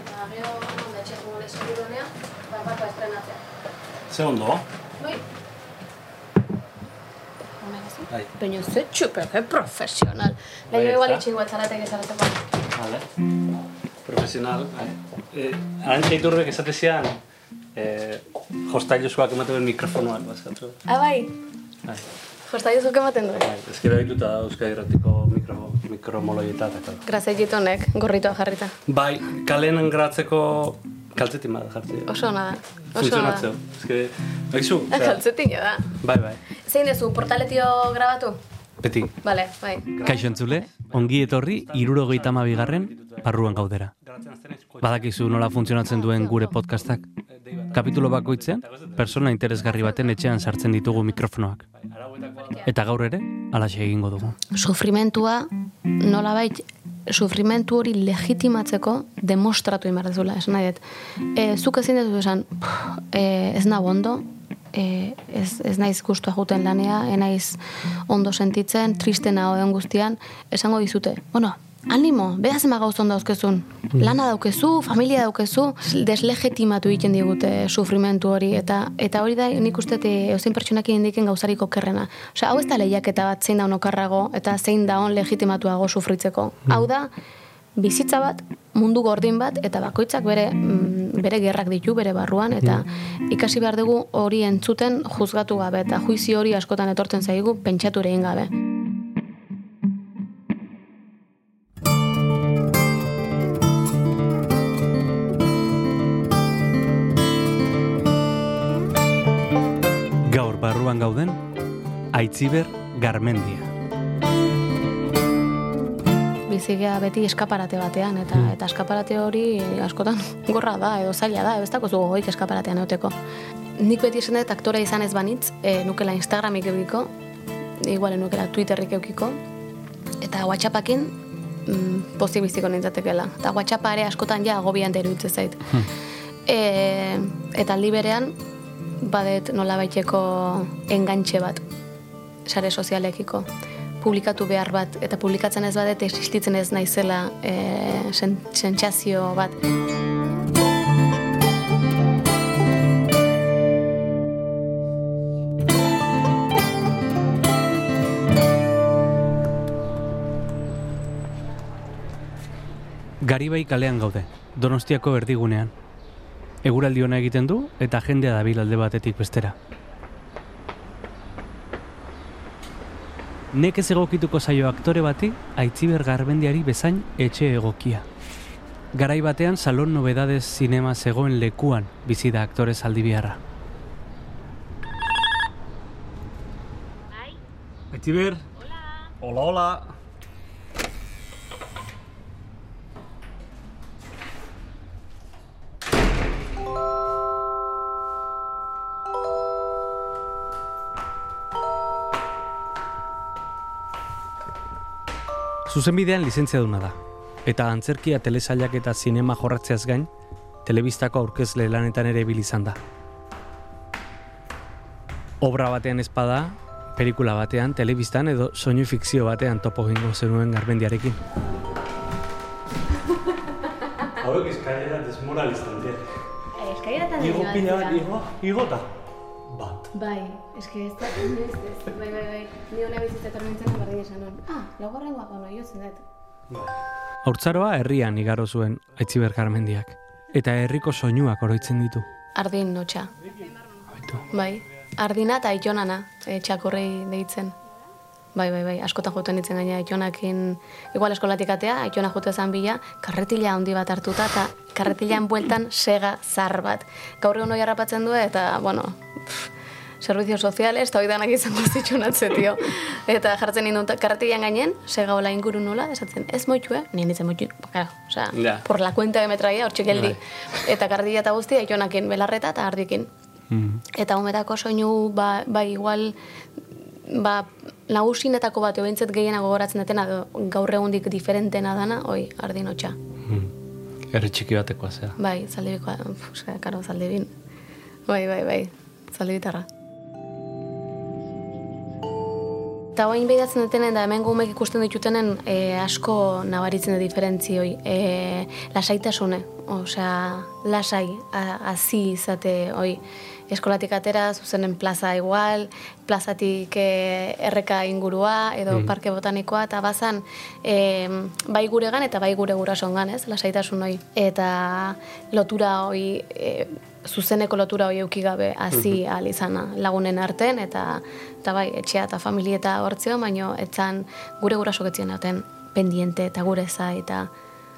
eta gero da txeko gure segurunea, barbata estrenatzea. Ze ondo? Bai. Bai. Baina ze txupe, que profesional. Bai, Leio igual ezta? itxingo etzaratek ezarateko. Vale. Profesional. bai. Eh, Arantxa iturrek esate zian, eh, jostailuzuak ematen duen mikrofonoak, bazkatu. Ah, bai. Bai. Josta dizuk ematen du. Bai, ez gero dituta da Euskadi Irratiko mikro, mikromoloieta eta tal. Grazia jitonek, gorritoa jarrita. Bai, kalen gratzeko kaltzetin bada jartzea. Oso ona da. Oso ona da. Ez que, baizu, osea, Kaltzetina da. bai, bai. Zein dezu, portaletio grabatu? Beti. Bale, bai. Kaixo entzule, ongi etorri irurogeita bigarren barruan gaudera. Badakizu nola funtzionatzen duen gure podcastak. Kapitulo bakoitzean, persona interesgarri baten etxean sartzen ditugu mikrofonoak. Eta gaur ere, alaxe egingo dugu. Sufrimentua, nolabait, sufrimentu hori legitimatzeko demostratu imar dezula, esan nahi dut. E, zuk ezin dezu esan, "Pff, e, ez nago ondo, e, ez, ez naiz gustua juten lanea, ez naiz ondo sentitzen, triste nagoen guztian, esango dizute, bueno, animo, behaz ema gauz ondo dauzkezun. Lana daukezu, familia daukezu, deslegitimatu egiten digute sufrimentu hori, eta eta hori da nik uste eusin pertsonak indiken gauzarik okerrena. Osea, hau ez da lehiaketa bat zein da okarrago, eta zein da on legitimatuago sufritzeko. Hau da, bizitza bat, mundu gordin bat, eta bakoitzak bere, mm, bere gerrak ditu, bere barruan, eta ikasi behar dugu hori entzuten juzgatu gabe, eta juizio hori askotan etortzen zaigu pentsatu egin gabe. Aitziber Garmendia. bizigea beti eskaparate batean, eta eta eskaparate hori askotan gorra da, edo zaila da, ez dako gogoik eskaparatean euteko. Nik beti esan dut aktora izan ez banitz, e, nukela Instagramik eukiko, igual nukela Twitterrik eukiko, eta WhatsAppakin mm, pozik biziko nintzatekela. Eta WhatsAppa ere askotan ja agobian da iruditzen zait. E, eta aldi berean, badet nola baiteko engantxe bat, sare sozialekiko publikatu behar bat, eta publikatzen ez badet existitzen ez naizela e, sen, sentsazio bat. Garibai kalean gaude, Donostiako erdigunean. Eguraldi ona egiten du eta jendea dabil alde batetik bestera. Nekez egokituko zaio aktore bati, aitziber garbendiari bezain etxe egokia. Garai batean salon nobedades zinema zegoen lekuan bizi da aktore zaldibiarra. Aitziber? Hola, hola. Zuzenbidean lizentzia duna da. Eta antzerkia telesailak eta zinema jorratzeaz gain, telebistako aurkezle lanetan ere bil izan da. Obra batean espada, pelikula batean, telebistan edo soinu fikzio batean topo gingo zenuen garbendiarekin. Hauek eskailera desmoralizan dira. Eskairatan Igo pila bat, igo, igota. Bai, eske ez da, ez, ez, bai, bai, bai, ni hona bizitza tormentzen berdin esan hon. Ah, laugarrengoa, bueno, jotzen dut. Bai. Haurtzaroa herrian igaro zuen Aitziber Garmendiak. Eta herriko soinuak oroitzen ditu. Ardin notxa. Bai, ardina eta aitonana, e, txakurrei deitzen. Bai, bai, bai, askotan juten ditzen gaina aitonakin, igual eskolatik atea, aitona jute zan bila, karretila handi bat hartuta, eta karretilan bueltan sega zar bat. Gaur egun hori harrapatzen du, eta, bueno, pff, servizio soziales, eta hori danak izango zitxunatze, tio. Eta jartzen nindun karretilan gainen, sega hola inguru nola, esatzen, ez moitu, eh? Nien ditzen moitu, claro, osea, Ja. por la cuenta que me traía, hor txikeldi. Eta karretila eta guzti, aitonakin belarreta eta ardikin. Mm. Eta umetako soinu ba, ba igual ba, nagusinetako bat behintzat gehiena gogoratzen dutena edo gaur egundik diferentena dana, oi, ardinotxa. Mm. Herri txiki batekoa zea. Bai, zaldibikoa, karo, zaldibin. Bai, bai, bai, zaldibitarra. Eta oain behidatzen dutenen, da hemen gumek ikusten ditutenen e, asko nabaritzen da diferentzioi. E, lasaitasune, osea, lasai, hazi izate, oi, eskolatik atera, zuzenen plaza igual, plazatik e, erreka ingurua, edo parke botanikoa, eta bazan, e, bai guregan eta bai gure gurasongan, ez, lasaitasun hoi. Eta lotura hoi, e, zuzeneko lotura hoi eukigabe hazi ahal izana lagunen arten, eta, eta bai, etxea eta familieta hortzeo, baino etzan gure gurasok etzien dauten pendiente eta gure zai, eta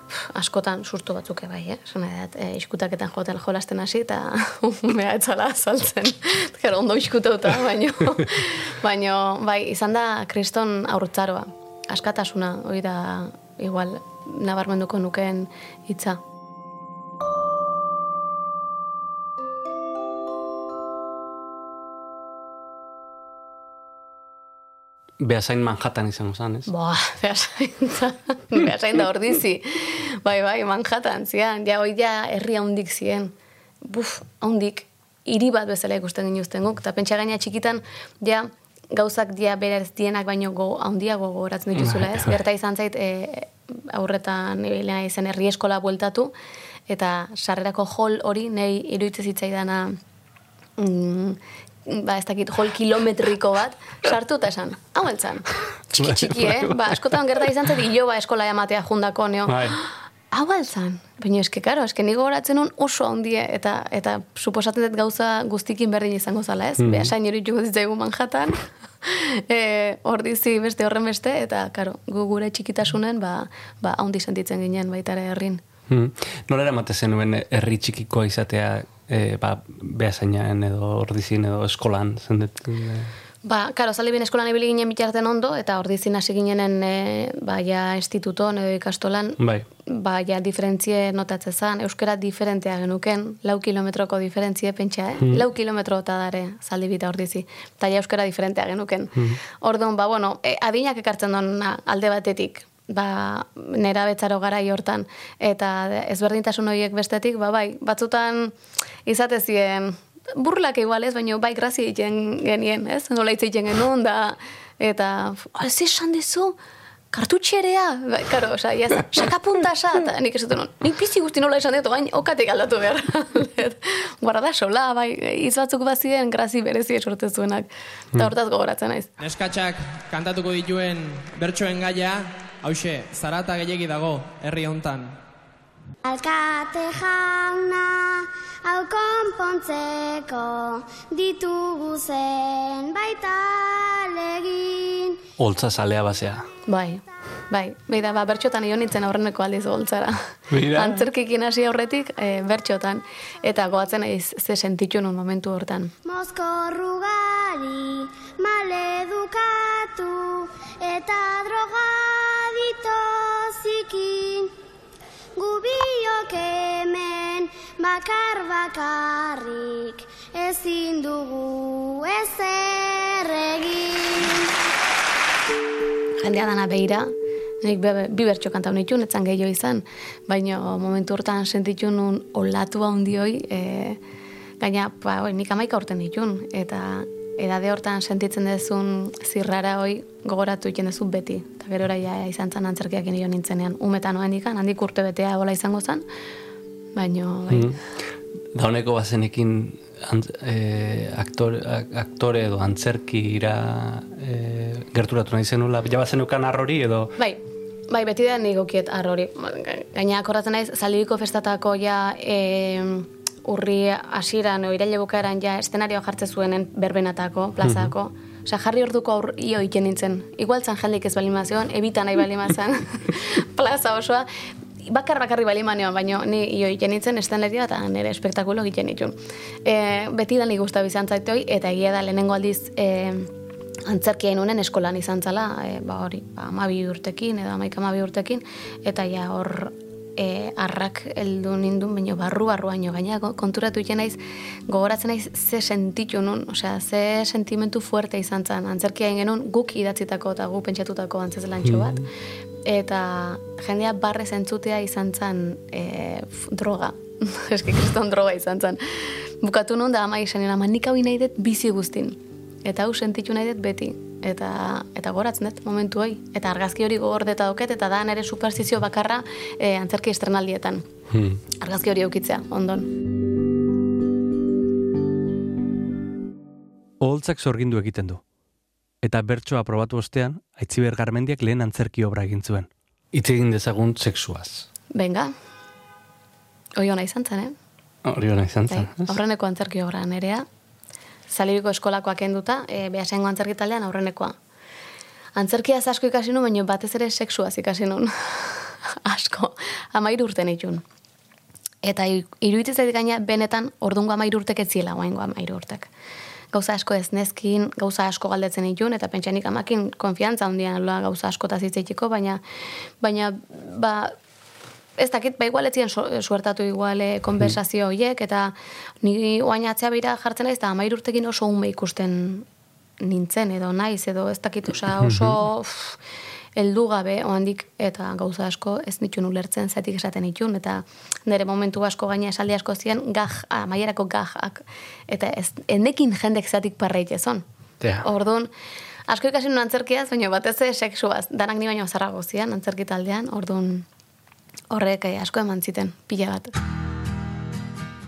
pff, askotan surtu batzuke bai, eh? Nahi dut, eh, iskutaketan joten jolasten hasi eta umea etzala saltzen. Gero ondo iskutauta, baino, baino, bai, izan da kriston aurtzaroa. Askatasuna, hori da, igual, nabarmenduko nukeen hitza. Beasain Manhattan izango zen, ez? Boa, behasain da, behasain da ordizi. Bai, bai, Manhattan, zian, ja, hoi ja, herri handik zien. Buf, handik, hiri bat bezala ikusten ginuzten guk, eta pentsa gaina txikitan, ja, gauzak dia berez dienak baino go, handiago gogoratzen dituzula, ez? Gerta izan zait, e, aurretan ibilena izen herri eskola bueltatu, eta sarrerako hol hori nahi iruditzen zitzaidana mm, ba, ez dakit, hol kilometriko bat, sartu eta esan, hau eltzan. Txiki txiki, eh? Ba, askotan gerta izan zait, ilo ba eskola jamatea jundako, neo. Bai. Hau altzan. Baina eske, karo, eske nigo horatzen nun oso handie, eta, eta suposatzen dut gauza guztikin berdin izango zala, ez? Mm. Beha sain hori jugo ditzaigu Manhattan, e, hor dizi beste horren beste, eta, karo, gu gure txikitasunen, ba, ba, handi sentitzen ginen baita ere herrin. Hmm. Nola eramate zenuen herri txikikoa izatea e, ba, behasainaen edo ordizin edo eskolan zendet? Ba, karo, zalibin eskolan ibili ginen bitarten ondo, eta ordizin hasi ginenen, e, ba, ja, instituton edo ikastolan, Bai. ba, ja, diferentzie notatze zan, euskera diferentea genuken, lau kilometroko diferentzie pentsa, eh? Lau kilometro eta dare zaldi bita ordizi. Eta ja, euskera diferentea genuken. Orduan, ba, bueno, e, adinak ekartzen duen alde batetik, ba, nera betzaro gara hortan, eta ezberdintasun horiek bestetik, ba, bai, batzutan izate ziren, burlak igual ez, baina bai grazia egiten genien, ez? Nola hitz egiten genuen, da, eta, ez esan dizu, kartutxerea, bai, karo, oza, yes, sakapuntasa, eta nik esaten nun, nik pizti guzti nola esan dut, gain okatek aldatu behar. Guarda sola, bai, hitz batzuk bazien, grazi berezi sorte zuenak. Eta hortaz gogoratzen naiz. Neskatxak kantatuko dituen bertsoen gaia, hause, zarata gehiegi dago herri hontan. Alkate jauna, hau konpontzeko, ditugu zen baita legin. Holtza zalea basea. Bai, bai. Beida, ba, bertxotan ion nintzen aurreneko aldiz goltzara. Mira. Antzerkikin hasi aurretik, e, bertxotan. Eta goatzen naiz ze sentitu nun momentu hortan. Mozkorrugari, maledukatu, eta drogadito zikin. Gubiok hemen bakar bakarrik, ezin dugu ezer egin. Jendea dana behira, nik be, bi bertxo kantau nituen, etzan gehiago izan, baina momentu hortan sentitu nun olatu handioi, e, gaina, ba, oi, nik amaika urten nituen, eta edade hortan sentitzen dezun zirrara hoi gogoratu iten dezu beti. Eta gero ja izan zen antzerkiak nio nintzenean. Umetan oen dikan, handik urte betea bola izango zen, baina, bai. Da honeko bazenekin antz, e, aktore, ak- aktore edo antzerkira e, gerturatu nahi zenula, ja bazenukan arrori edo... Bai, bai, beti da nik arrori. Gaina akordatzen naiz, zaldibiko festatako ja e, urri hasieran o iraile bukaeran ja eszenarioa jartze zuenen berbenatako, plazako. Osea, jarri orduko aur io iken nintzen. Igual zan jendik ez balimazioan, ebita nahi balimazan plaza osoa. Bakar bakarri balimanean, baina ni io iken nintzen estenaria eta nire espektakulo egiten nituen. E, beti da nik guztabi izan zaitoi, eta egia da lehenengo aldiz e, antzerkia inunen eskolan izan zala, e, ba hori, ba, amabi urtekin, edo amaik amabi urtekin, eta ja hor e, arrak heldu nindun, baino barru barruaino, gaina go- konturatu iten naiz, gogoratzen naiz ze sentitu nun, osea, ze sentimentu fuerte izan zen, antzerkia genuen guk idatzitako eta guk pentsatutako antzezlantxo bat, eta jendea barre zentzutea izan zen e, droga, eski kriston droga izan zen. Bukatu nun da ama izan, ama nik hau nahi dut bizi guztin. Eta hau sentitu nahi dut beti. Eta eta goratzen dut momentu hori. Eta argazki hori gordeta dauket, eta da nere superstizio bakarra e, antzerki estrenaldietan. Hmm. Argazki hori eukitzea, ondon. Oholtzak sorgindu egiten du. Eta bertsoa aprobatu ostean, Aitziber Garmendiak lehen antzerki obra egin zuen. Itz egin dezagun sexuaz. Benga. Hoi hona izan zen, eh? Hori hona izan zen. Bai, aurreneko antzerki obra nerea. Zalibiko eskolakoak enduta, e, behasengo antzerki taldean aurrenekoa. Antzerkia asko ikasi nuen, baina batez ere sexuaz ikasi nuen. asko. Amairu urte nitun. Eta i- iruditzen zait gaina benetan ordungo amairu urtek ez ziela guaingo amairu urtek. Gauza asko ez nezkin, gauza asko galdetzen ditun, eta pentsanik amakin konfiantza handian loa gauza asko hitzeitiko, baina, baina, ba, ez dakit, ba igual etzien so, suertatu igual eh, konversazio horiek, eta ni oain atzea beira jartzen naiz, eta amair urtekin oso ume ikusten nintzen, edo naiz, edo ez dakit, osea, oso uff, heldu gabe oandik eta gauza asko ez nituen ulertzen zetik esaten nituen eta nire momentu asko gaina esaldi asko ziren gaj, amaierako gajak eta ez, enekin jendek zetik parreit ezon. Ja. Orduan, asko ikasi nuen antzerkiaz, baina batez sexuaz, danak ni baino zarrago zian antzerki taldean, orduan horrek eh, asko eman ziten, pila bat.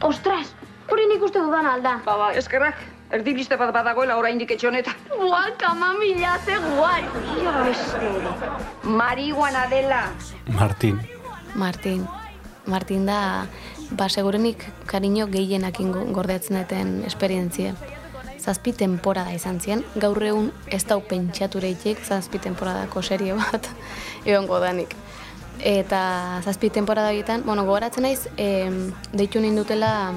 Ostras, hori nik uste dudan alda. Ba, ba, eskerrak, erdibiste bat badagoela oraindik etxe honetan. Guau, kama mila ze guai. Marihuana dela. Martin. Martin. Martin da, ba, segurenik kariño gehienakin go- gordetzen duten esperientzie. Zazpi temporada izan zien, gaur egun ez dau pentsatureitik zazpi temporadako serie bat egongo danik. Eta zazpi temporada horietan, bueno, gogoratzen naiz, em, deitu nindutela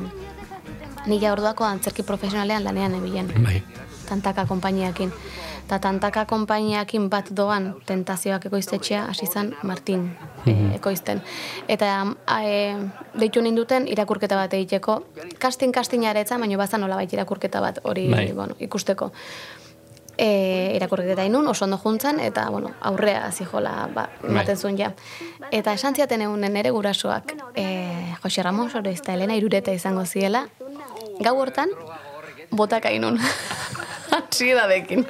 nila orduako antzerki profesionalean lanean ebilen Bai. tantaka konpainiakin. Ta tantaka konpainiakin bat doan tentazioak ekoiztetxea hasi zen Martin eh, ekoizten. Eta e, deitu ninduten irakurketa bat egiteko. Kastin kastinara etzan, baina bazan nolabait irakurketa bat hori Bai. bueno, ikusteko. E, irakurketa inun, oso ondo juntzan, eta bueno, aurrea zijola ba, ematen zuen ja. Eta esan ziaten egunen ere gurasoak, e, Jose Ramon Soroiz eta Elena Irureta izango ziela, gau hortan, botak ainun. Antsiedadekin.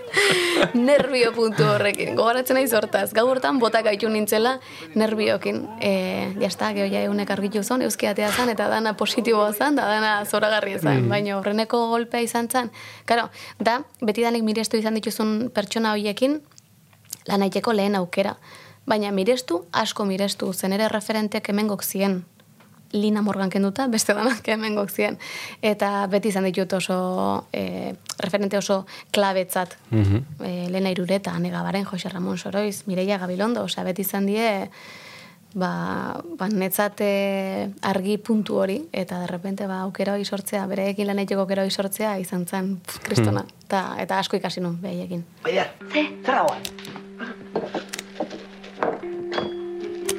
Nervio puntu horrekin. Gogoratzen naiz hortaz. Gau hortan botak gaitu nintzela nerviokin. E, jasta, geho ja egunek argitu zon, euskiatea zan, eta dana positiboa zan, da dana zoragarria zan. Baina horreneko golpea izan zan. Karo, da, betidanik mirestu izan dituzun pertsona horiekin, lan aiteko lehen aukera. Baina mirestu, asko mirestu, zen ere referentek hemengok zien. Lina Morgan kenduta, beste danak hemen zien. Eta beti izan ditut oso, e, referente oso klabetzat. Mhm. e, Lena Irureta, Ane Gabaren, Jose Ramon Soroiz, Mireia Gabilondo, osea, beti izan die, ba, ba netzat e, argi puntu hori, eta derrepente ba, aukera hori sortzea, bereekin lan egiteko aukera hori sortzea, izan zen, kristona. Ta, eta asko ikasi nun, behaiekin. Baina, ze, guan.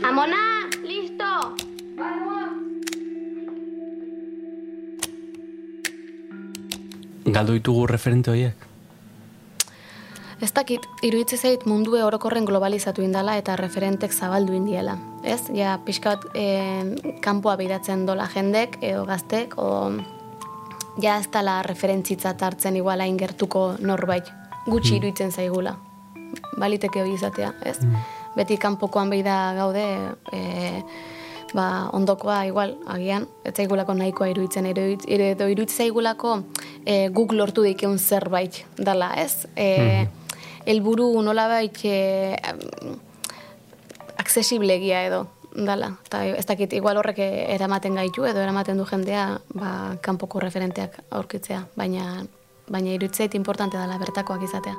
Amona, listo. Galdu ditugu referente horiek? Ez dakit, iruditze zait mundue orokorren globalizatu indala eta referentek zabaldu indiela. Ez? Ja, pixka bat e, kanpoa beiratzen dola jendek, edo gaztek, o ja ez dala referentzitzat hartzen iguala ingertuko norbait. Gutxi iruditzen zaigula. Baliteke hori izatea, ez? Beti kanpokoan behi da gaude, e, ba, ondokoa igual, agian, ez zaigulako nahikoa iruditzen, edo, iruditzen zaigulako e, guk lortu dikeun zerbait dala, ez? E, Elburu nolabait e, aksesiblegia edo dala. Eta ez dakit, igual horrek eramaten gaitu edo eramaten du jendea ba, kanpoko referenteak aurkitzea, baina baina iruditzeit importante dela bertakoak izatea.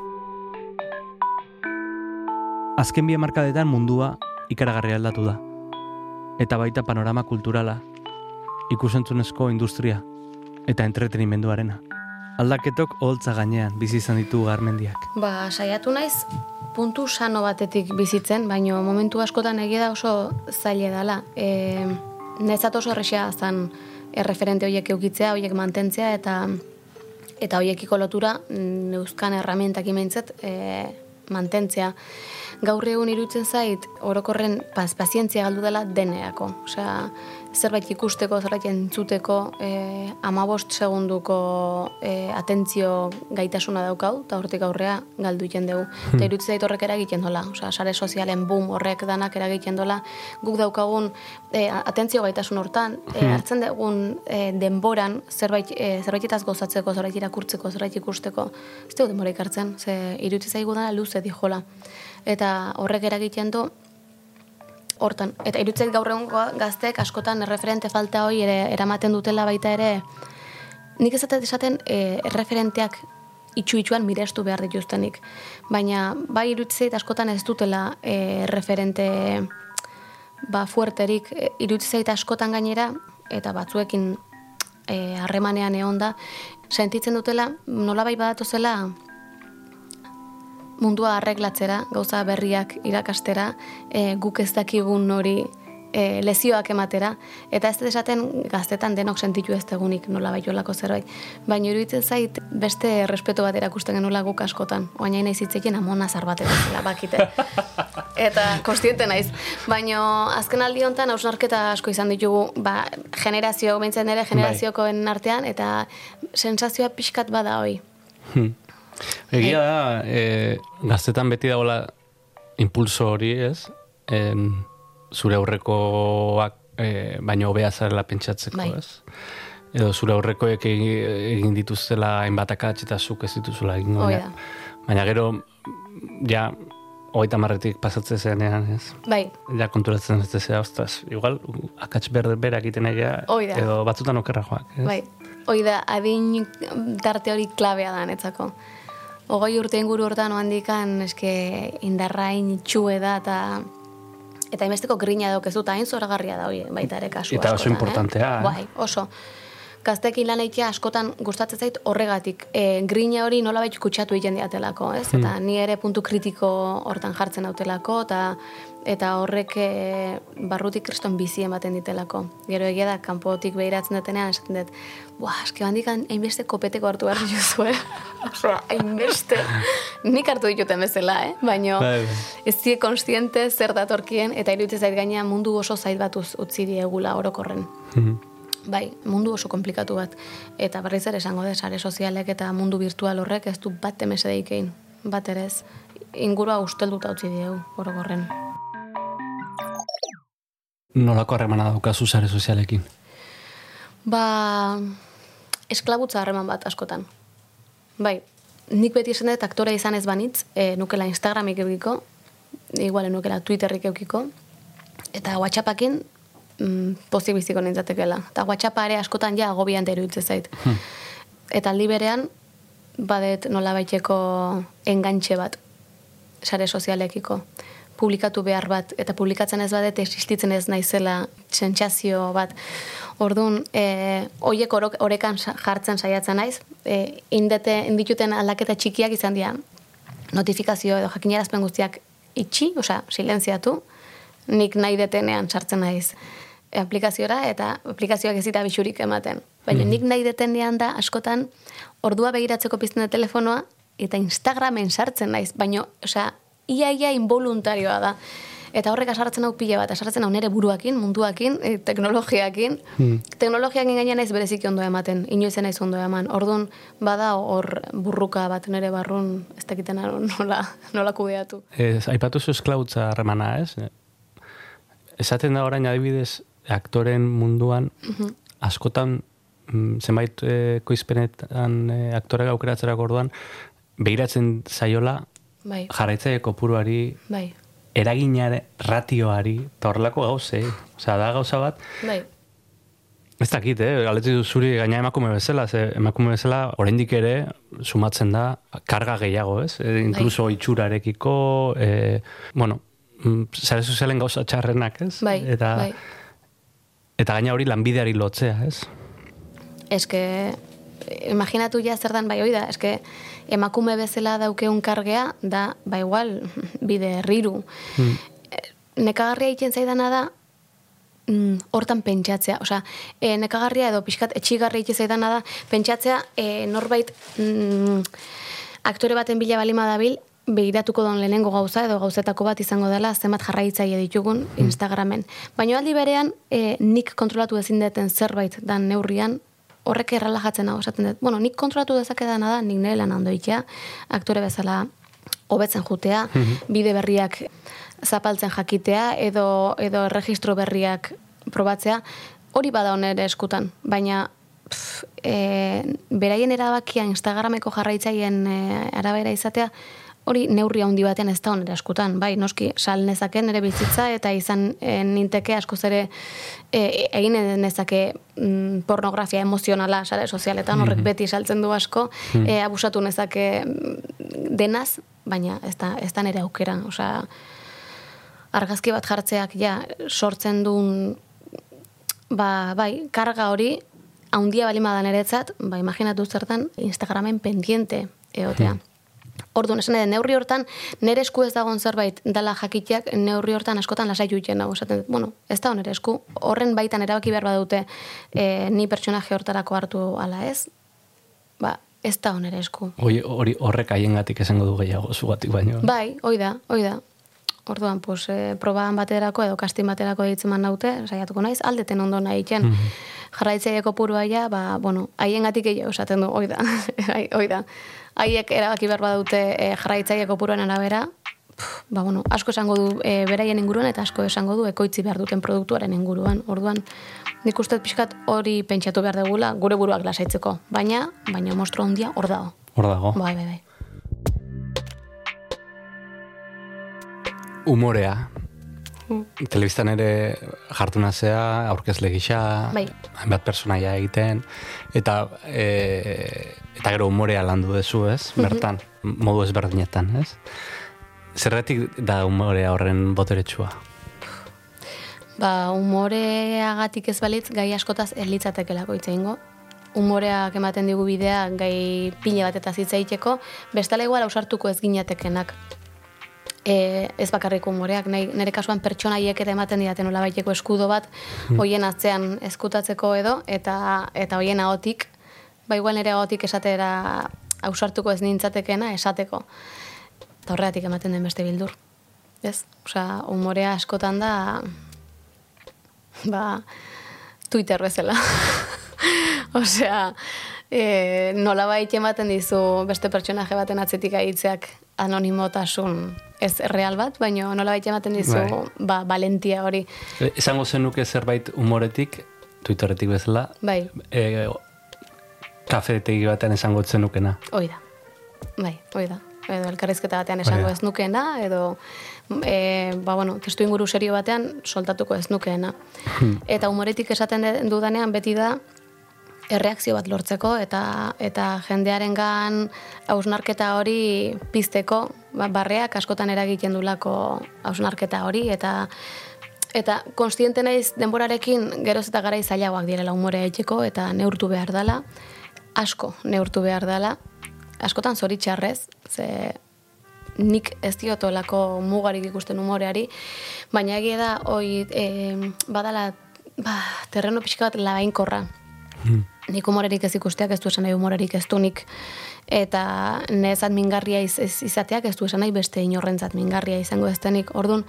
Azken bi hamarkadetan mundua ikaragarri aldatu da. Eta baita panorama kulturala, ikusentzunezko industria eta entretenimenduarena. Aldaketok holtza gainean bizi izan ditu garmendiak. Ba, saiatu naiz puntu sano batetik bizitzen, baino momentu askotan egia da oso zaile dela. E, nezat oso errexea zan erreferente horiek eukitzea, horiek mantentzea, eta eta horiekiko lotura neuzkan erramientak imentzet e, mantentzea. Gaur egun iruditzen zait, orokorren paz, pazientzia galdu dela deneako. Osea, zerbait ikusteko, zerbait entzuteko, e, amabost segunduko e, atentzio gaitasuna daukau, eta hortik aurrea galdu iten dugu. Hmm. Eta iruditzen zait horrek eragiten dola, osea, sare sozialen boom horrek danak eragiten dola, guk daukagun e, atentzio gaitasun hortan, e, Hmm. hartzen dugun e, denboran, zerbait, e, zerbaitetaz gozatzeko, zerbait irakurtzeko, zerbait ikusteko, ez dugu denbora ikartzen, ze iruditzen zaigu dela luze dijola. Eta horrek eragiten du, hortan. Eta irutzeit gaur egun gaztek askotan erreferente falta hori ere eramaten dutela baita ere, nik ez dut esaten e, erreferenteak itxu-itxuan mirestu behar dituztenik. Baina bai irutzeit askotan ez dutela e, referente ba, fuerterik e, irutzeit askotan gainera, eta batzuekin e, harremanean egon da, sentitzen dutela, nolabai badatozela mundua arreglatzera, gauza berriak irakastera, e, guk ez dakigun hori e, lezioak ematera, eta ez dut esaten gaztetan denok sentitu ez tegunik nola baiolako zerbait. Baina iruditzen zait beste respeto bat erakusten genuela guk askotan. Oaina nahi zitzekin amona zar bat zela, bakite. eta kostiente naiz. Baina azken aldi honetan hausnarketa asko izan ditugu, ba, generazio, behintzen ere generaziokoen artean, eta sensazioa pixkat bada hoi. Hmm. Egia da, e, gaztetan beti dagoela impulso hori, ez? En, zure aurrekoak e, baino hobea zarela pentsatzeko, Bai. ez? Edo zure aurrekoek egi- egin dituztela hainbat akats eta zuk ez dituzula egingo. Baina-. Baina gero, ja, hogeita marretik pasatzen zenean, ez? Bai, Ja konturatzen ez zea, ostras, igual akats berde berak egiten egia, edo batzutan okerra joak, ez? Bai, hoi da, adin tarte hori klabea da netzako. Ogoi urte inguru hortan oandikan, eske indarrain itxue da, eta eta hainbesteko grina dauk ez dut, hain zoragarria da hoi, baita ere kasu Eta oso askotan, importantea, eh? Eh? Bai, oso. Gaztekin lan egitea askotan gustatzen zait horregatik. E, grina hori nolabait kutsatu egiten diatelako, ez? Eta ni ere puntu kritiko hortan jartzen dautelako, eta eta horrek e, barrutik kriston bizi ematen ditelako. Gero egia da, kanpotik behiratzen detenean, esaten dut, buah, eske handik hainbeste kopeteko hartu behar dituzu, eh? Hainbeste. Nik hartu dituten bezala, eh? Baina Bai, bai. ez die konstiente zer datorkien, eta iruditzen zait gaina mundu oso zait bat uz- utzi diegula orokorren. Mhm. Bai, mundu oso komplikatu bat. Eta berriz ere esango de, sare sozialek eta mundu virtual horrek ez du bat temesede ikein. Bat ere ez. Ingurua ustelduta utzi diegu, orokorren. Nolako harremana daukazu sare sozialekin? Ba, esklabutza harreman bat askotan. Bai, nik beti esan dut aktore izan ez banitz, e, nukela Instagramik eukiko, igual nukela Twitterrik eukiko, eta WhatsAppakin mm, pozik biziko nintzatekela. Eta WhatsAppa ere askotan ja agobian iruditzen zait. Eta aldi berean, badet nola baiteko engantxe bat, sare sozialekiko publikatu behar bat, eta publikatzen ez badet existitzen ez naizela sentsazio bat. Orduan, e, oiek orok, orekan jartzen saiatzen naiz, e, indete, indituten aldaketa txikiak izan dira, notifikazio edo jakinarazpen guztiak itxi, osea, silenziatu, nik nahi detenean sartzen naiz aplikaziora eta aplikazioak ez dira bixurik ematen. Baina nik nahi detenean da askotan ordua begiratzeko pizten dut telefonoa eta Instagramen sartzen naiz, baina, osea, ia ia involuntarioa da. Eta horrek asartzen hau pila bat, asartzen hau nere buruakin, munduakin, e, teknologiakin. Teknologiakin gaina naiz bereziki ondo ematen, inoiz naiz ondo eman. Orduan, bada hor burruka bat nere barrun, ez dakiten nola, nola kudeatu. Ez, aipatu zu esklautza harremana, ez? Esaten da orain adibidez, aktoren munduan, askotan, mm, zenbait e, koizpenetan e, aktore aukeratzerako orduan, behiratzen zaiola Bai, jarraitzaile kopuruari, bai, eraginare, ratioari, eta horrelako gauzei. Osea, da gauza bat, bai. Ez dakit, eh? Galetzi zuri gaina emakume bezala, ze emakume bezala oraindik ere sumatzen da karga gehiago, ez? E, incluso itxurarekiko, e, bueno, mm, sare sozialen gauza txarrenak, ez? Bai, eta, bai. Eta gaina hori lanbideari lotzea, ez? eske imaginatu ja zer dan bai hoi da, eske emakume bezala daukeun kargea da, ba igual, bide herriru. Hmm. Nekagarria egiten zaidana da, mm, hortan pentsatzea. Osea, e, nekagarria edo pixkat etxigarria egiten zaidana da, pentsatzea e, norbait mm, aktore baten bila balima dabil, behiratuko don lehenengo gauza edo gauzetako bat izango dela zenbat jarraitzaile ditugun Instagramen. Baina aldi berean e, nik kontrolatu ezin deten zerbait dan neurrian horrek errelajatzen hau esaten dut. Bueno, nik kontrolatu dezakedana da, nik nire lan handoitea, aktore bezala hobetzen jutea, bide berriak zapaltzen jakitea edo edo erregistro berriak probatzea, hori bada onere eskutan, baina pff, e, beraien erabakia Instagrameko jarraitzaileen e, arabera izatea, hori neurri handi batean ez da onera eskutan, bai, noski, sal nezaken ere bizitza eta izan e, ninteke askoz ere e, egin nezake mm, pornografia emozionala sare sozialetan, horrek beti saltzen du asko, e, abusatu nezake mm, denaz, baina ez da, ez da nire aukera, osea, argazki bat jartzeak ja sortzen duen ba, bai, karga hori haundia balima da niretzat, ba, imaginatu zertan Instagramen pendiente egotea. Orduan, esan edo, neurri hortan, nire esku ez dagoen zerbait dala jakiteak, neurri hortan askotan lasai jutzen dago. Esaten, dut, bueno, ez da nire esku, horren baitan erabaki behar badute e, ni pertsonaje hortarako hartu ala ez, ba, ez da nire esku. Hori, hori horrek haiengatik esango du gehiago zugatik baino. Bai, hoi da, hoi da. Orduan, pues, e, proban baterako edo kastin baterako ditzen man naute, saiatuko naiz, aldeten ondo nahi. Mm Jarraitzaieko purua ja, ba, bueno, haien gatik gehiago esaten du, hoi da, Ai, hoi da. Haiek erabaki behar badute e, jarraitzaieko puruan arabera, pff, ba, bueno, asko esango du e, beraien inguruan eta asko esango du ekoitzi behar duten produktuaren inguruan. Orduan, nik uste pixkat hori pentsatu behar degula gure buruak lasaitzeko. Baina, baina mostro handia hor dago. Hor dago. Bai, bai, bai. Umorea. Telebistan ere jartu nazea, aurkezle gisa, Bai. hainbat personaia egiten, eta e, eta gero umorea landu dezu, ez? Bertan, modu ezberdinetan, ez? Zerretik da umorea horren boteretsua? Ba, umoreagatik ez balitz, gai askotaz ez litzatekelako hitz egingo. Umoreak ematen digu bidea gai pile bat eta zitza egiteko, bestala igual ausartuko ez ginatekenak. E, ez bakarrik umoreak, nahi, nire kasuan pertsonaiek ere ematen didate nola baiteko eskudo bat, hoien atzean eskutatzeko edo, eta eta hoien ahotik, ba igual nire ahotik esatera ausartuko ez nintzatekena esateko. Eta horregatik ematen den beste bildur. Ez? Osea, umorea askotan da ba, Twitter bezala. Osea, e, nola ematen dizu beste pertsonaje baten atzetik aitzeak anonimotasun ez real bat, baina nola baita ematen dizu Bai. ba, valentia hori. E, Esango zenuke zerbait umoretik, Twitterretik bezala, Bai, e, kafetegi batean esango zenukena. hoi da. Bai, hoi da. Edo elkarrizketa batean esango ez nukeena, edo e, ba, bueno, testu inguru serio batean soltatuko ez nukeena. Eta humoretik esaten dudanean beti da erreakzio bat lortzeko eta eta jendearengan hausnarketa hori pizteko ba, barreak askotan eragiten dulako hausnarketa hori eta eta konstiente naiz denborarekin geroz eta garai zailagoak direla umorea etxeko eta neurtu behar dela asko neurtu behar dela askotan zoritxarrez ze nik ez diotolako mugarik ikusten umoreari, baina egia da, hoi, e, badala, ba, terreno pixka bat labainkorra. Nik umorerik ez ikusteak ez du esan nahi umorerik ez du nik. Eta nezat mingarria iz, ez izateak ez du esan nahi beste inorrentzat mingarria izango ez denik. Orduan,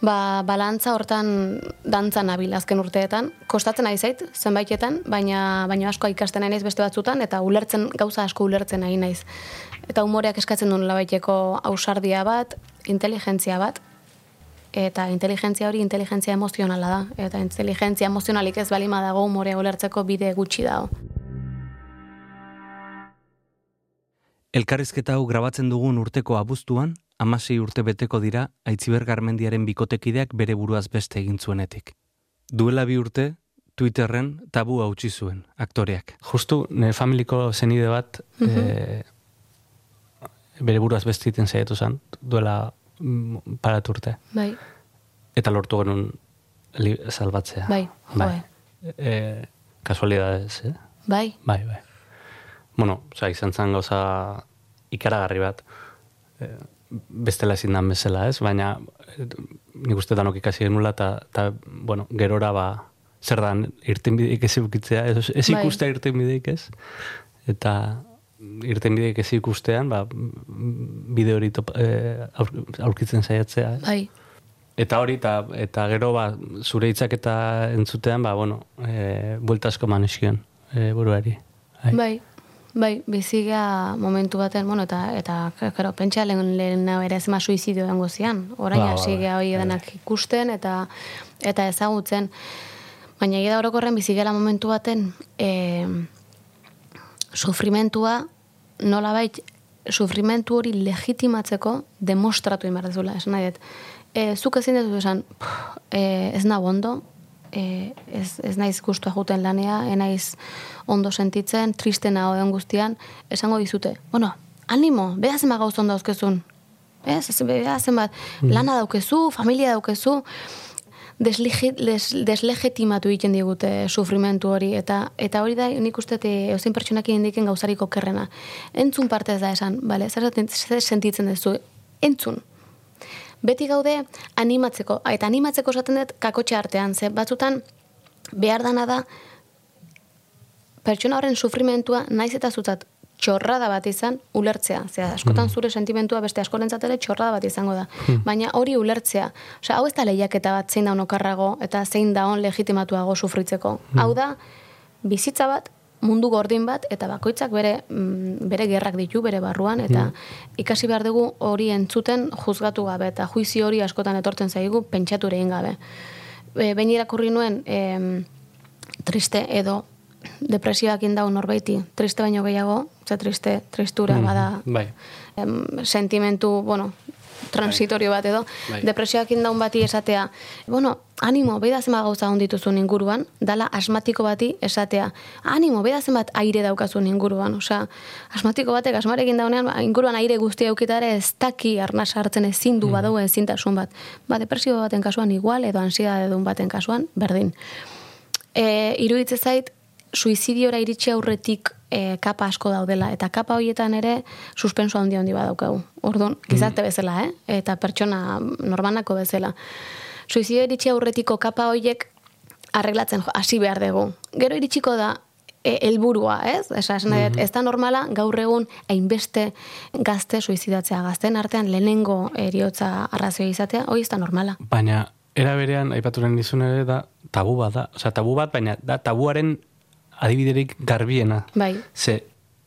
ba, balantza hortan dantzan nabil azken urteetan. Kostatzen nahi zait, zenbaitetan, baina, baina asko ikasten nahi naiz beste batzutan, eta ulertzen, gauza asko ulertzen nahi naiz. Eta umoreak eskatzen duen labaiteko ausardia bat, inteligentzia bat, eta inteligentzia hori inteligentzia emozionala da. Eta inteligentzia emozionalik ez balima dago umorea ulertzeko bide gutxi dago. Elkarrizketa hau grabatzen dugun urteko abuztuan, amasei urte beteko dira Aitziber Garmendiaren bikotekideak bere buruaz beste egin zuenetik. Duela bi urte, Twitterren tabu hautsi zuen, aktoreak. Justu, nire familiko zenide bat, eh, bere buruaz beste egiten saiatu zen, duela mm, parat urte. Bai, Eta lortu genuen salbatzea. bai, bai. E, kasualidades, eh? Bai, Bai, bai. Bueno, oza, izan zen gauza ikaragarri bat. E, bestela ezin dan bezala, ez? Baina e, nik uste danok ikasi genula, eta, bueno, gerora ba, zer dan, irtenbideik ez eukitzea, ez, ez Bai. ikustea irtenbideik, ez? Eta, irten bideek ez ikustean, ba, bideo hori top, e, aur, aurkitzen saiatzea. ez? Bai, Eta hori, eta, eta gero, ba, zure hitzak eta entzutean, ba, bueno, e, buelta asko maneskion e, buruari. Bai. bai, bai, bizigea momentu baten, bueno, eta, eta, karo, pentsa lehen, lehen ere ez ma suizidio dengo zian. Orain Ba, ba, gea hori denak ikusten eta eta ezagutzen. Baina egia da orokorren bizigela momentu baten, e, sufrimentua nolabait sufrimentu hori legitimatzeko demostratu inbar dezula, esan nahi dut. E, zuk ezin dut esan, "Pff, e, ez nago ondo, e, ez, ez naiz gustua juten lanea, ez naiz ondo sentitzen, triste nago den guztian, esango dizute, bueno, animo, beha zenbat gauz ondo dauzkezun, ez, beha zenbat, lana daukezu, familia daukezu, deslegitimatu egiten digute sufrimentu hori eta eta hori da nik uste te eusin pertsonak indiken gauzarik okerrena. Entzun parte ez da esan, zer, zer sentitzen duzu? Entzun. Beti gaude animatzeko, eta animatzeko esaten dut kakotxe artean, ze batzutan behar dana da pertsona horren sufrimentua naiz eta zutzat txorrada bat izan ulertzea. Zera, askotan zure sentimentua beste askorentzat ere txorrada bat izango da. Baina hori ulertzea. Osea, hau ez da lehiaketa bat zein da okarrago eta zein da on legitimatuago sufritzeko. Hau da, bizitza bat, mundu gordin bat, eta bakoitzak bere, mm, bere gerrak ditu, bere barruan, eta ikasi behar dugu hori entzuten juzgatu gabe, eta juizi hori askotan etortzen zaigu pentsatu egin gabe. E, behin irakurri nuen, em, triste edo depresioak indau norbaiti, triste baino gehiago, ze triste, tristura bada Bai. em, sentimentu, bueno, transitorio bat edo, Bai. depresioak indaun bati esatea, bueno, animo, beida zenbat gauza ondituzun inguruan, dala asmatiko bati esatea, animo, beida zenbat aire daukazun inguruan, osea, asmatiko batek asmarekin daunean, ba, inguruan aire guztia eukitare ez daki arnasa hartzen ezin du badago ezintasun bat. Ba, depresio baten kasuan igual, edo ansiedade dun baten kasuan, berdin. E, iruditze zait, suizidiora iritsi aurretik e, kapa asko daudela, eta kapa horietan ere suspenso handi handi badaukagu. Orduan, gizarte bezala, eh? eta pertsona normanako bezala. Suizidio iritsi aurretiko kapa horiek arreglatzen hasi behar dugu. Gero iritsiko da e, helburua, ez? Esa, esan nahi dut, ez da normala gaur egun hainbeste gazte suizidatzea, gazten artean lehenengo eriotza arrazioa izatea, hori ez da normala. Baina, era berean, aipaturen dizun ere da, tabu bat da. Osea, tabu bat, baina da tabuaren adibiderik garbiena. Bai, Ze,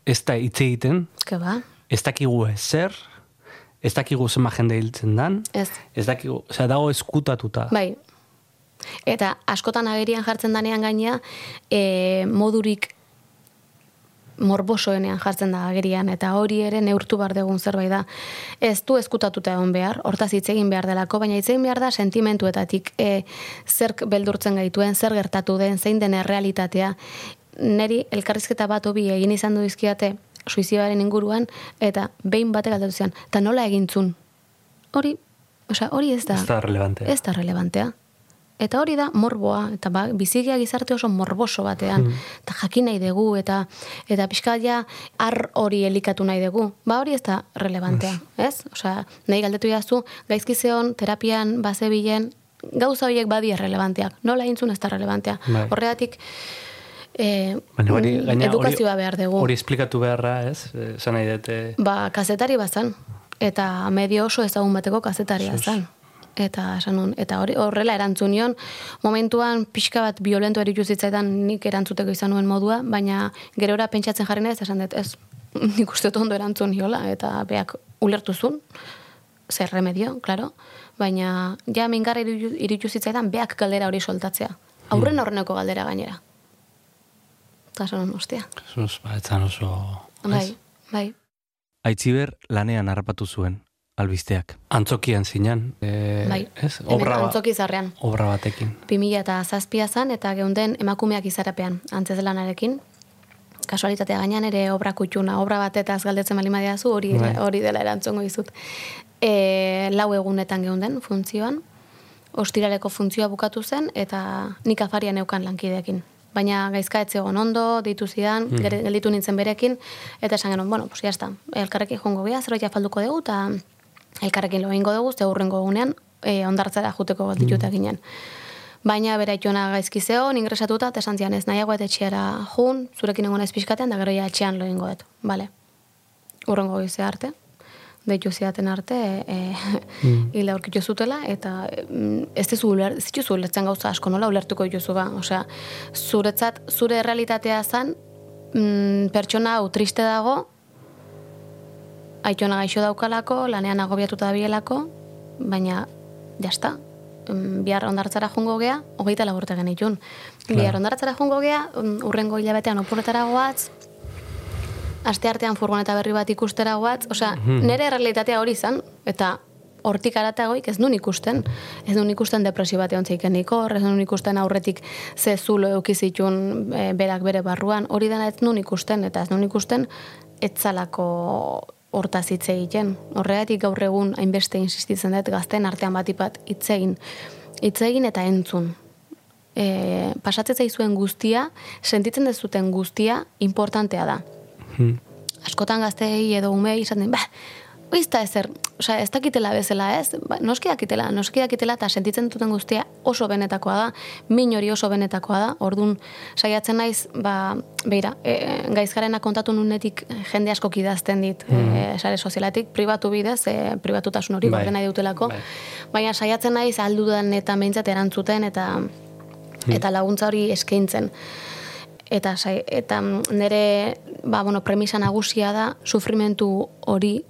ez da hitz egiten, eske ba, ez dakigu ezer, ez dakigu zema jende hiltzen dan, ez. ez dakigu, osea, dago eskutatuta. Bai. Eta askotan agerian jartzen danean gaina, e, modurik morbosoenean jartzen da agerian, eta hori ere neurtu bar degun zerbait da. Ez du eskutatuta egon behar, hortaz hitz egin behar delako, baina hitz egin behar da sentimentuetatik e, zerk beldurtzen gaituen, zer gertatu den, zein den errealitatea. Neri elkarrizketa bat hobi egin izan du dizkiate suizidioaren inguruan, eta behin batek aldatu zian, eta nola egintzun? Hori, osea, hori ez da. Ez da relevantea. Ez da relevantea. Eta hori da morboa, eta ba, bizigia gizarte oso morboso batean, eta jakin nahi dugu, eta eta pixka ja ar hori elikatu nahi dugu. Ba hori ez da relevantea, ez? Osea, nahi galdetu jazu, gaizki zeon, terapian, bazebilen, gauza horiek badi relevanteak. Nola egintzun ez da relevantea. Bai. Horregatik, e, Baina hori, gaina, edukazioa hori, behar dugu. Hori esplikatu beharra, ez? Esan nahi dute... Ba, kazetari bazan. Eta medio oso ezagun bateko kazetaria zan. Eta esan nun, eta hori horrela erantzun nion, momentuan pixka bat violento eritu zitzaidan nik erantzuteko izan nuen modua, baina gerora pentsatzen jarri naiz, esan dut, ez, nik uste ondo erantzun niola, eta beak ulertu zuen, zer remedio, claro, baina ja mingarra iritu- iritu zitzaidan beak galdera hori soltatzea. Aurren horreneko galdera gainera. Eta nun, ostia. Sus, ba, etzan oso... Bai, bai. Aitziber lanean harrapatu zuen, albisteak. Antzokian zinan, e, Bai. ez? Obra, antzoki zarrean. obra batekin. 2000 eta zazpia zan, eta geunden emakumeak izarapean, antzez lanarekin. Kasualitatea gainean ere obra kutxuna, obra batetaz galdetzen bali zu hori, Bai. hori dela erantzongo dizut. E, lau egunetan geunden funtzioan, ostiraleko funtzioa bukatu zen, eta nik afarian neukan lankideekin. Baina gaizka ez ondo, deitu zidan, Mhm. gere- gelditu nintzen berekin, eta esan genuen, bueno, pues jazta, elkarrekin joango gea, zerbait falduko dugu, eta elkarrekin lo egingo dugu, ze hurrengo egunean, e, ondartzara juteko dituta ginen. Baina bera itxona gaizki zeon, ingresatuta, eta esan zian ez nahiago eta etxeara jun, zurekin egon ez pixkatean, da gero ja etxean lo egingo dut. Vale. urrengo goize arte, deitu zidaten arte, e, Mm. hila aurkitu zutela, eta mm, ez dizu uler, ez dituzu ulertzen gauza asko, nola ulertuko dituzu ba? Osea, zuretzat, zure realitatea zen, mm, pertsona hau triste dago, aitona gaixo daukalako, lanean agobiatuta dabielako, baina, jasta, mm, bihar ondartzara jungo gea, hogeita laburte genitun. Bihar ondartzara jungo gea, mm, urrengo hilabetean opuretara goatz, aste artean furgoneta berri bat ikustera goatz, osea, nire realitatea hori izan, eta hortik aratagoik ez nun ikusten. Ez nun ikusten depresio bat egon zeiken hor, ez nun ikusten aurretik ze zulo eukizitun e, berak bere barruan, hori dena ez nun ikusten, eta ez nun ikusten etzalako hortaz hitz egiten. Horregatik gaur egun hainbeste insistitzen dut gazten artean hitz egin. Hitz egin eta entzun. E, pasatzen zaizuen guztia, sentitzen dezuten guztia importantea da askotan gazteei edo umei izaten, ba, ez da ezer, osea, ez dakitela bezala ez, ba, noski dakitela, noski dakitela, eta sentitzen duten guztia oso benetakoa da, min hori oso benetakoa da, ordun saiatzen naiz, ba, beira, e, gaizgarena kontatu nunetik jende asko idazten dit, e, sare sozialatik, pribatu bidez, e, pribatutasun hori, Bai. nahi dutelako, Bai. baina saiatzen naiz aldudan eta behintzat erantzuten, eta eta laguntza hori eskaintzen eta sai, eta mm, nire ba, bueno, premisa nagusia da sufrimentu hori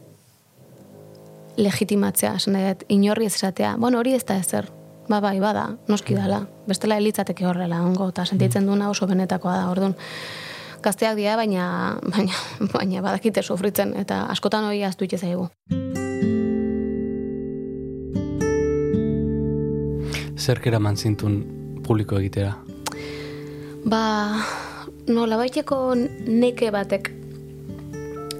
legitimatzea, esan dut, inorri ez esatea, bueno, hori ez da ezer, ba, bai, bada, noski dala, bestela elitzateke horrela, ongo, eta sentitzen duena oso benetakoa da, orduan, gazteak dira, baina, baina, baina badakite sufritzen, eta askotan hori aztu zaigu. Zerk eraman zintun publiko egitera? Ba, nola baiteko neke batek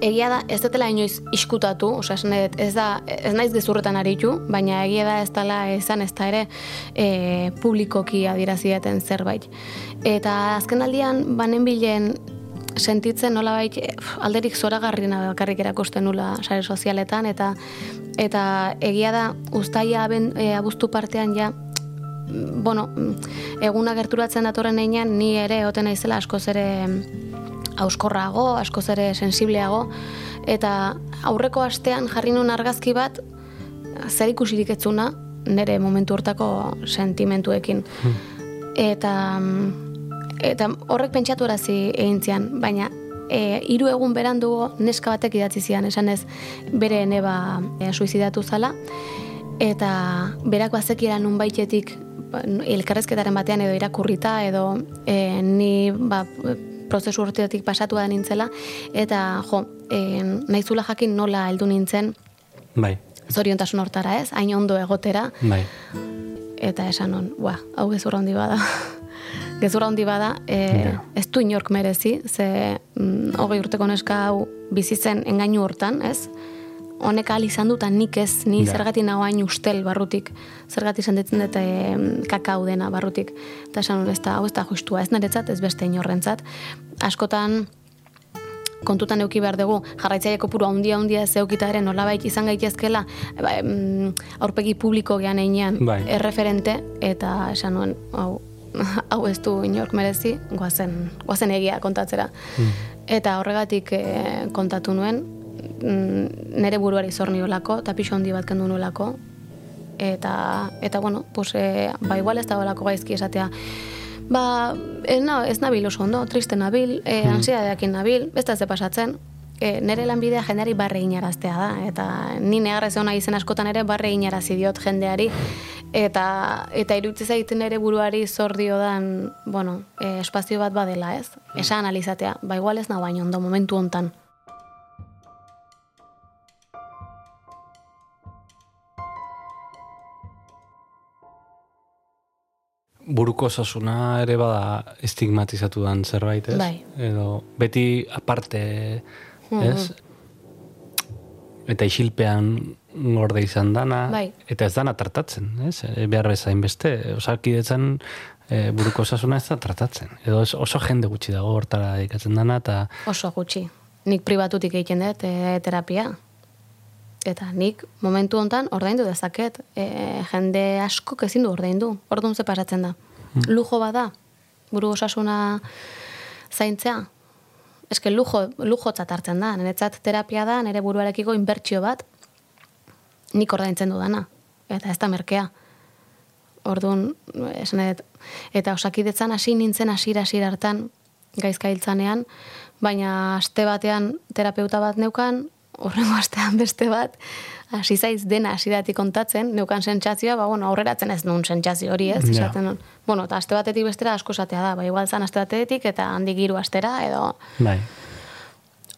egia da ez dutela inoiz iskutatu, osea, ez da, ez naiz gezurretan aritu, baina egia da ez dela esan ez da ere e, publikoki adierazieten zerbait. Eta azken aldian, banen bilen sentitzen nola bait, alderik zoragarrina bakarrik erakusten nula sare sozialetan, eta eta egia da, ustaia aben, e, abuztu partean ja, bueno, eguna gerturatzen datorren einean, ni ere oten naizela askoz ere auskorrago, askoz ere sensibleago, eta aurreko astean jarri nun argazki bat, zer ikusirik etzuna, nire momentu hortako sentimentuekin. Eta, mm, eta horrek pentsatu erazi egin zian, baina e, hiru egun berandugo neska batek idatzi zian, esan ez bere neba e, suizidatu zala, eta berak bazekiera nun baitetik elkarrezketaren batean edo irakurrita edo e, ni ba, prozesu urteetik pasatu da nintzela eta jo, e, naizula jakin nola heldu nintzen Bai, zoriontasun hortara ez, hain ondo egotera bai. eta esan on, ba, hau gezurra handi bada. gezurra handi bada, e, Ja. ez du inork merezi, ze mm, hogei urteko neska hau bizi zen engainu hortan, ez? Honek ahal izan dut, nik ez, ni Ja. zergatik nago hain ustel barrutik, zergatik sentitzen dut e, kakao dena barrutik. Eta esan ez da, hau ez da justua, ez niretzat, ez beste inorrentzat. Askotan, kontutan euki behar dugu, jarraitzaile kopuru handia handia ez eukita ere nolabait izan gaitezkela, ba, em, aurpegi publiko gean einean Bai. erreferente, eta esan nuen, hau, hau ez du inork merezi, goazen, goazen egia kontatzera. Eta horregatik eh, kontatu nuen, mm, nire buruari zor niolako, eta pixo handi bat kendu nuelako, eta, eta bueno, pues, e, ba, igual ez da olako gaizki esatea, ba, ez, na, ez nabil oso ondo, triste nabil, e, ansiadeakin nabil, ez da ez de pasatzen, e, nire lanbidea jendeari barre inaraztea da, eta ni negarrez hona izen askotan ere barre inarazi diot jendeari, eta eta irutzi zaiten ere buruari zor diodan, bueno, e, espazio bat badela, ez? Esa analizatea, ba igual ez nago baino ondo momentu hontan. Buruko osasuna ere bada estigmatizatu dan zerbait, ez? Bai. Edo beti aparte, ez? Eta isilpean gorde izan dana, Bai. eta ez dana tratatzen, ez? E, behar bezain beste, osakidetzen e, buruko osasuna ez da tratatzen. Edo oso jende gutxi dago hortara dedikatzen dana, eta Oso gutxi. Nik pribatutik egiten dut e, terapia. Eta nik momentu hontan ordaindu dezaket. E, jende askok ezin du ordaindu. Orduan ze pasatzen da. Lujo bada, buru osasuna zaintzea. eske lujo, lujo hartzen da, niretzat terapia da, nire buruarekiko inbertsio bat, nik ordaintzen dudana, eta ez da merkea. Orduan, esan eta osakidetzan hasi nintzen hasira hasira hartan, gaizka hiltzanean, baina aste batean terapeuta bat neukan, horrengo astean beste bat, hasi zaiz dena hasidatik kontatzen, neukan sentsazioa, ba, bueno, aurreratzen ez nuen sentsazio hori ez, Ja. esaten nun. Bueno, eta aste batetik bestera asko esatea da, ba, igual zan aste batetik eta handik hiru astera, edo, Bai.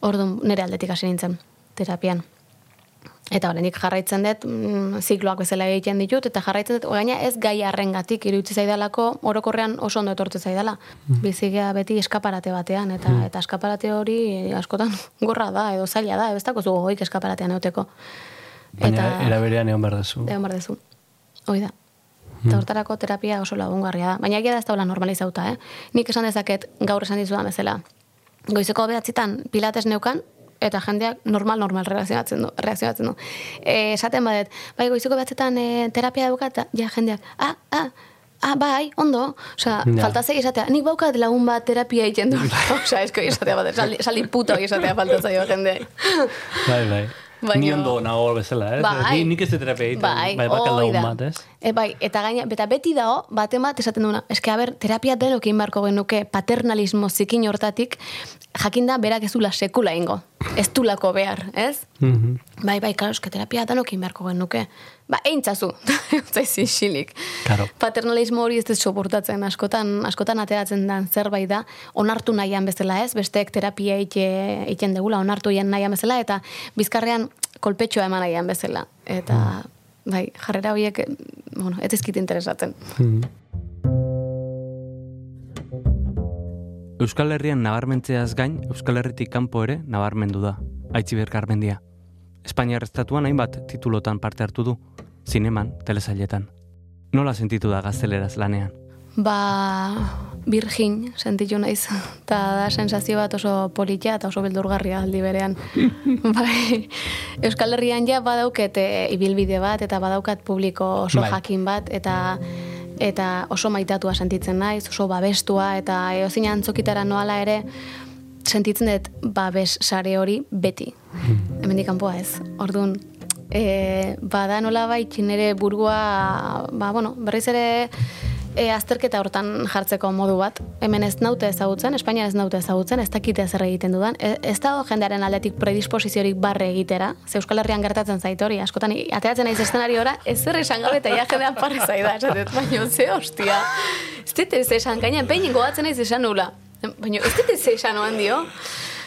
orduan nire aldetik hasi nintzen, terapian. Eta oraindik jarraitzen dut, mm, zikloak bezala egiten ditut, eta jarraitzen dut, gaina ez gai arrengatik iruditzi zaidalako, orokorrean oso ondo etortze zaidala. Bizigea beti eskaparate batean, eta eta eskaparate hori askotan gorra da, edo zaila da, ez dako zu gogoik eskaparatean euteko. Baina era berean egon behar duzu. Egon behar dezu. Hoi da. Eta hortarako terapia oso lagungarria da. Baina egia da ez daula normalizauta, eh? Nik esan dezaket gaur esan dizudan bezala. Goizeko behatzitan pilates neukan, eta jendeak normal-normal reakzionatzen du. Reakzionatzen du. E, esaten badet, bai goizeko behatzetan e, terapia daukat, ja jendeak, ah, ah, ah, bai, ondo. Osea, Ja. falta zei esatea, nik baukat lagun bat terapia egiten du. Osea, esko esatea bat, saldi, saldi puto esatea falta zaio jendeak. Bai, bai. Baina- Ni ondo nago bezala, ez? Bai. Ni, nik ez dut terapia egiten, Bai, bai bakal bat, ez? E, bai, eta gaina, beta beti dago, bate bat esaten duna, eske, a ber, terapia denok egin beharko genuke paternalismo zikin hortatik, jakinda berak ez dula sekula ingo. Ez dulako behar, ez? Mhm. Bai, bai, karo, eske terapia denok egin beharko genuke. Ba, eintzazu, zaiz isilik. Claro. Paternalismo hori ez dut soportatzen, askotan, askotan ateratzen den zerbait da, onartu nahian bezala ez, besteek terapia eite, eiten degula, onartu nahian nahian bezala, eta bizkarrean kolpetxoa eman nahian bezala. Eta, bai, jarrera horiek, bueno, ez ezkit interesatzen. Euskal Herrian nabarmentzeaz gain, Euskal Herritik kanpo ere nabarmendu da, Aitziber Garmendia. Espainiar estatuan hainbat titulotan parte hartu du, zineman, telesailetan. Nola sentitu da gazteleraz lanean? Ba, virgin sentitu naiz, eta da sensazio bat oso politia eta oso beldurgarria aldi berean. bai, Euskal Herrian ja badauket e, ibilbide bat, eta badaukat publiko oso Bai. jakin bat, eta eta oso maitatua sentitzen naiz, oso babestua, eta eozin antzokitara noala ere, sentitzen dut babes sare hori beti. Hemendik kanpoa ez. Orduan, e, bada nola bait nire burgua, ba, bueno, berriz ere e, azterketa hortan jartzeko modu bat. Hemen ez naute ezagutzen, Espainia ez naute ezagutzen, ez dakite zer egiten dudan. E, ez dago jendearen aldetik predisposiziorik barre egitera, ze Euskal Herrian gertatzen zait hori, askotan ateratzen naiz eszenariora, ez zer esan gabe eta ja jendean parre zaida, esatet, baina ze hostia. Ez dit ez esan, gaina peinin gogatzen naiz esan nula. Baina ez dit ez esan oan dio.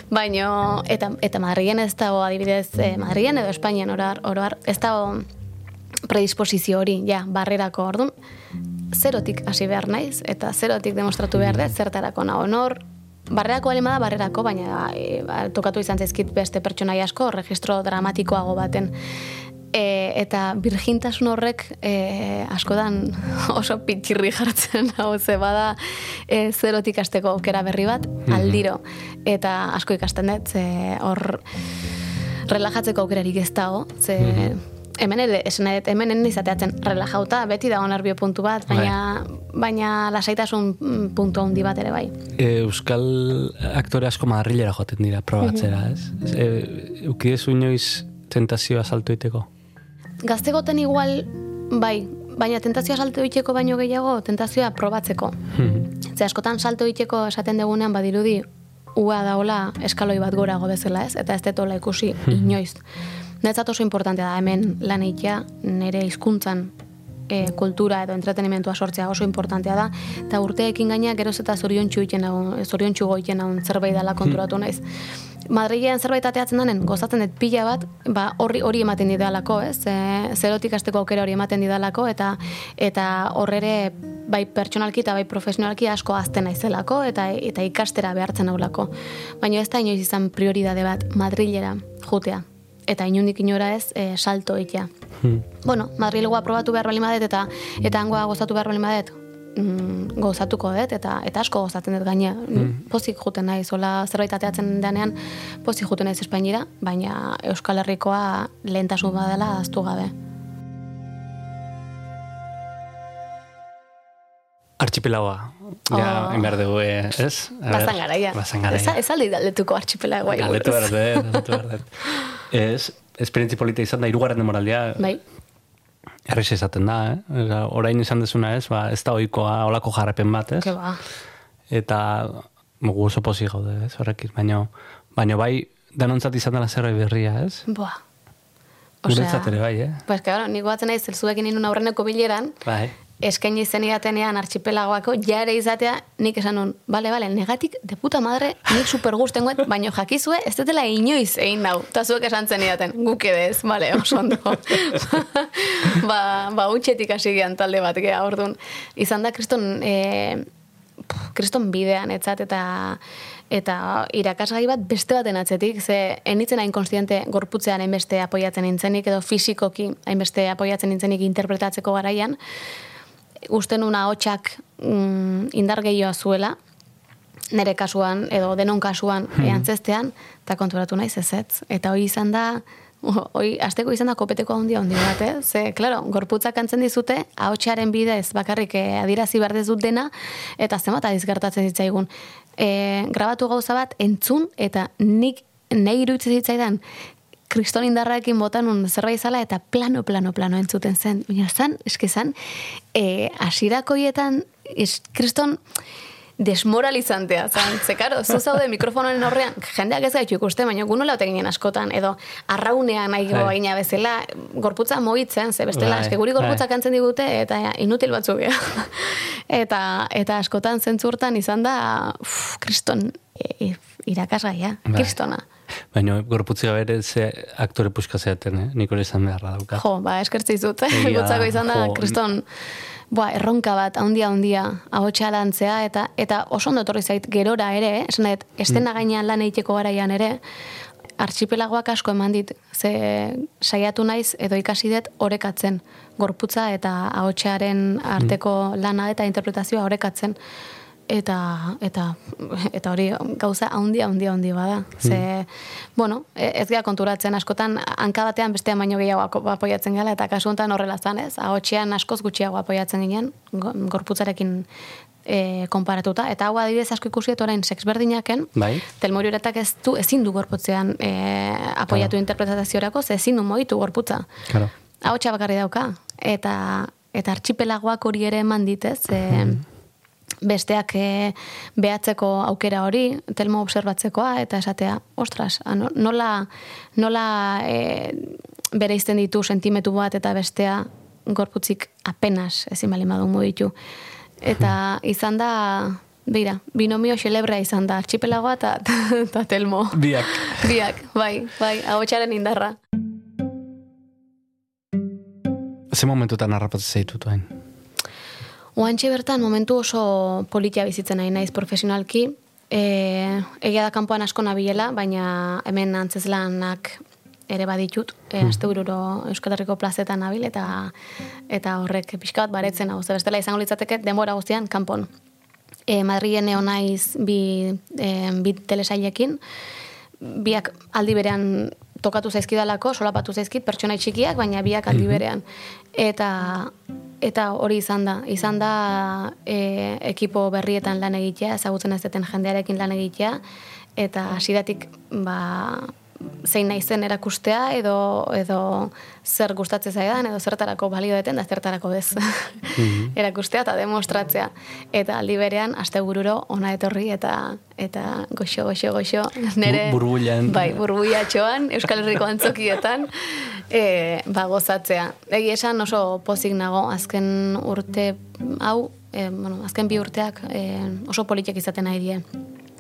Baina, eta, eta Madrilen ez dago adibidez, eh, Madrilen edo Espainian orar, oroar, ez dago predisposizio hori, ja, barrerako orduan, zerotik hasi behar naiz, eta zerotik demostratu behar dut, zertarako nago nor, barrerako balima da barrerako, baina e, ba, tokatu izan zaizkit beste pertsonai asko, registro dramatikoago baten. E, eta birgintasun horrek e, askodan oso pitxirri jartzen hau ze bada e, zerotik hasteko aukera berri bat, aldiro. Eta asko ikasten dut, ze hor relajatzeko aukerarik ez dago, ze hemen ere, esan dut, hemen enen izateatzen relajauta, beti dago nervio puntu bat, baina, baina lasaitasun mm, puntu handi bat ere bai. E, Euskal aktore asko Madrilera joaten dira probatzera, ez? E, Eukidezu inoiz tentazioa salto iteko? Gaztegoten igual, bai, baina tentazioa salto itxeko baino gehiago, tentazioa probatzeko. Ze askotan salto itxeko esaten degunean badirudi, ua daola eskaloi bat gorago bezala ez, eta ez detola ikusi inoiz. Netzat oso importantea da hemen lan egitea, nire hizkuntzan e, kultura edo entretenimentua sortzea oso importantea da, eta urteekin gaina geroz eta zoriontsu egiten nagun, zoriontsu goiten nagun zerbait dela konturatu naiz. Madrilean zerbait ateatzen danen, gozatzen dut pila bat, ba, horri hori ematen didalako, ez? E, zerotik hasteko aukera hori ematen didalako, eta eta horrere bai pertsonalki eta bai profesionalki asko azten naizelako, eta eta ikastera behartzen naulako. Baina ez da inoiz izan prioridade bat Madrilera jutea. Eta inundik inora ez, e, salto egitea. Bueno, Madrilegoa probatu behar bali madet, eta eta hangoa gozatu behar bali madet, mm, gozatuko dut, eta eta asko gozatzen dut gaina. Pozik juten naiz, hola zerbait ateatzen denean, pozik juten naiz Espainira, baina Euskal Herrikoa lehentasun badela aztu gabe. Archipelagoa, Ja, Oh. oh. behar dugu, eh, ez? Bazan garaia. Bazan garaia. Ez, ez aldi galdetuko archipelagoa. Galdetu behar dut, galdetu behar dut. Ez, esperientzi polita izan da, irugarren demoraldia, Bai, errez izaten da, eh? Eta Orain izan dezuna ez, ba, ez da oikoa olako jarrepen bat, ez? ke ba. Eta mugu oso posi gaude, ez, horrekin, baino, baino bai, danontzat izan dela zerbait berria, ez? Boa. Guretzat ere bai, eh? Pues, que, bueno, nik batzen naiz, zelzuekin inun aurreneko bileran, Bai. Eskaini zen idatenean archipelagoako, ja ere izatea, nik esan nun, bale, bale, negatik, de puta madre, nik super gusten guet, baino jakizue, ez dutela inoiz egin nau. Ta zuek esan zen idaten, guk edez, bale, oso ondo. ba, ba, utxetik hasi gian talde bat, gea, orduan. Izan da, kriston, e, kriston bidean, etzat, eta eta irakasgai bat beste baten atzetik, ze enitzen hain konstiente gorputzean hainbeste apoiatzen nintzenik, edo fisikoki hainbeste apoiatzen nintzenik interpretatzeko garaian, uste nuna hotxak mm, indar gehiagoa zuela, nere kasuan, edo denon kasuan hmm. eantzestean, eta konturatu naiz ez ez. Eta hoi izan da, hoi, azteko izan da kopeteko handi handi bat, eh? Ze, klaro, gorputzak antzen dizute, ahotsaren bidez bakarrik eh, adirazi behar dezut dena, eta zenbat adiz gertatzen zitzaigun. E, grabatu gauza bat, entzun, eta nik nahi iruditzen zitzaidan, kriston indarraekin botan un zerbait zala eta plano, plano, plano entzuten zen. Baina zan, eske zan, e, asirakoietan, es, kriston desmoralizantea, zan, ze karo, zu zaude mikrofonoen aurrean, jendeak ez gaitu ikuste, baina gu nola ote ginen askotan, edo arraunean nahi Bai. gaina bezala, gorputza mogitzen, ze bestela, Bai, eske guri bai. antzen digute, eta inutil batzuk, ja. eta, eta askotan zentzurtan izan da, uf, kriston, e, irakasgaia, Bai. kristona. Baina gorputzi gabe ze aktore puska zeaten, eh? Nik hori izan beharra daukat. Jo, ba, eskertzi zut. Egia da, Gutzako izan da, jo. Boa, erronka bat, handia handia, ahotsa lantzea, eta eta oso ondo etorri zait gerora ere, eh? esan dut, estena gainean lan egiteko garaian ere, archipelagoak asko eman dit, ze saiatu naiz edo ikasi dut orekatzen, gorputza eta ahotsaren arteko lana eta interpretazioa orekatzen. Eta, eta, eta hori gauza handia handia handi bada. Ze, bueno, e- ez gara konturatzen askotan, hanka batean bestean baino gehiago apoiatzen gala, eta kasu honetan horrela zan, ez? Ahotxean askoz gutxiago apoiatzen ginen, go- gorputzarekin e, konparatuta. Eta hau adibidez asko ikusi dut orain sexberdinaken, Bai. telmorioretak ez du, ezin du gorputzean e, apoiatu interpretaziorako, ze ezin du moitu gorputza. Claro. Ahotsa bakarri dauka. Eta, eta archipelagoak hori ere eman ditez, e, besteak e, behatzeko aukera hori, telmo observatzekoa, eta esatea, ostras, nola, nola e, bere izten ditu sentimetu bat eta bestea gorputzik apenas ezin bali madu ditu. Eta izan da, beira, binomio xelebrea izan da, archipelagoa eta, eta telmo. Biak. Biak, bai, bai, ahotsaren indarra. Ze momentutan harrapatzen zaitut hain? Oantxe bertan momentu oso politia bizitzen nahi naiz profesionalki. E, egia da kanpoan asko nabilela, baina hemen antzeslanak ere baditut. E, aste bururo Euskal Herriko plazetan nabil eta eta horrek pixka bat baretzen hau. Ze bestela izango litzateke denbora guztian kanpon. E, Madrilen egon naiz bi, e, bi telesailekin, biak aldi berean tokatu zaizkidalako, solapatu zaizkit pertsona txikiak, baina biak aldi berean. Eta eta hori izan da, izan da e, ekipo berrietan lan egitea, ezagutzen ez deten jendearekin lan egitea, eta hasidatik ba, zein naizen erakustea, edo, edo zer gustatzen zaidan, edo zertarako balio deten, da zertarako ez. erakustea eta demostratzea. Eta aldi berean, aste bururo, ona etorri eta eta goxo, goxo, goxo, nere... Bu- burbuilan. Bai, burbuiatxoan, Euskal Herriko antzokietan, e, ba, gozatzea. Egi esan oso pozik nago, azken urte, hau, e, bueno, azken bi urteak e, oso politiak izaten nahi die.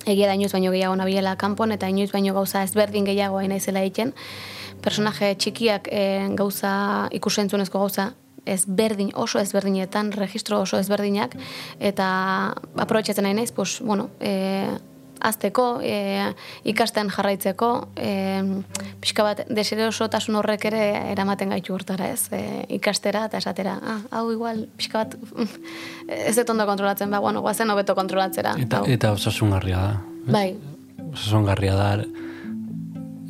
Egia da inoiz baino gehiago nabiela kanpon, eta inoiz baino gauza ezberdin gehiago hain naizela egiten. Personaje txikiak e, gauza, ikusentzunezko gauza, ezberdin, oso ezberdinetan, registro oso ezberdinak, eta aprobetxatzen nahi naiz, pues, bueno, e, azteko, e, ikasten jarraitzeko, e, pixka bat deserosotasun horrek ere eramaten gaitu hortara, ez? E, ikastera eta esatera, ah, hau igual, pixka bat, ez dut ondo kontrolatzen, ba, bueno, guazen hobeto kontrolatzera. Eta, hau. eta osasungarria da. Bai, Osasungarria da.